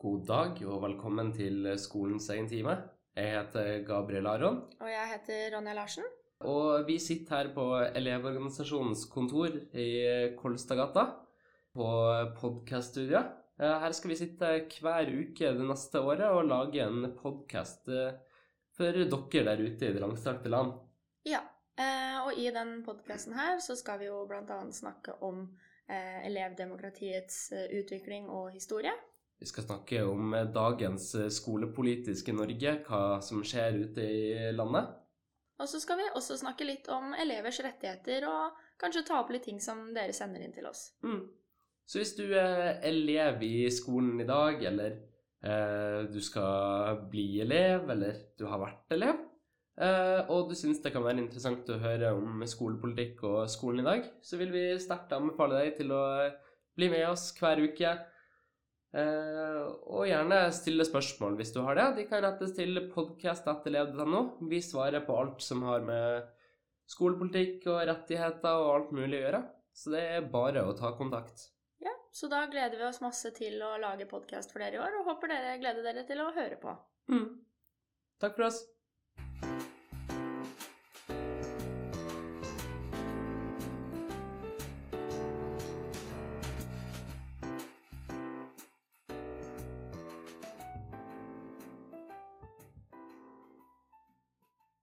God dag og velkommen til skolens egen time. Jeg heter Gabriel Aron, Og jeg heter Ronja Larsen. og vi sitter her på Elevorganisasjonens kontor i Kolstadgata på podkaststudiet. Her skal vi sitte hver uke det neste året og lage en podkast for dere der ute i det langstrakte land. Ja, eh, og i den podkasten her så skal vi jo bl.a. snakke om eh, elevdemokratiets eh, utvikling og historie. Vi skal snakke om dagens skolepolitiske Norge, hva som skjer ute i landet. Og så skal vi også snakke litt om elevers rettigheter og kanskje ta opp litt ting som dere sender inn til oss. Mm. Så hvis du er elev i skolen i dag, eller eh, du skal bli elev, eller du har vært elev, eh, og du syns det kan være interessant å høre om skolepolitikk og skolen i dag, så vil vi sterkt anbefale deg til å bli med oss hver uke. Eh, og gjerne stille spørsmål hvis du har det. De kan rettes til podcast.elev.no. Vi svarer på alt som har med skolepolitikk og rettigheter og alt mulig å gjøre. Så det er bare å ta kontakt. Ja, Så da gleder vi oss masse til å lage podkast for dere i år, og håper dere gleder dere til å høre på. Mm. Takk for oss.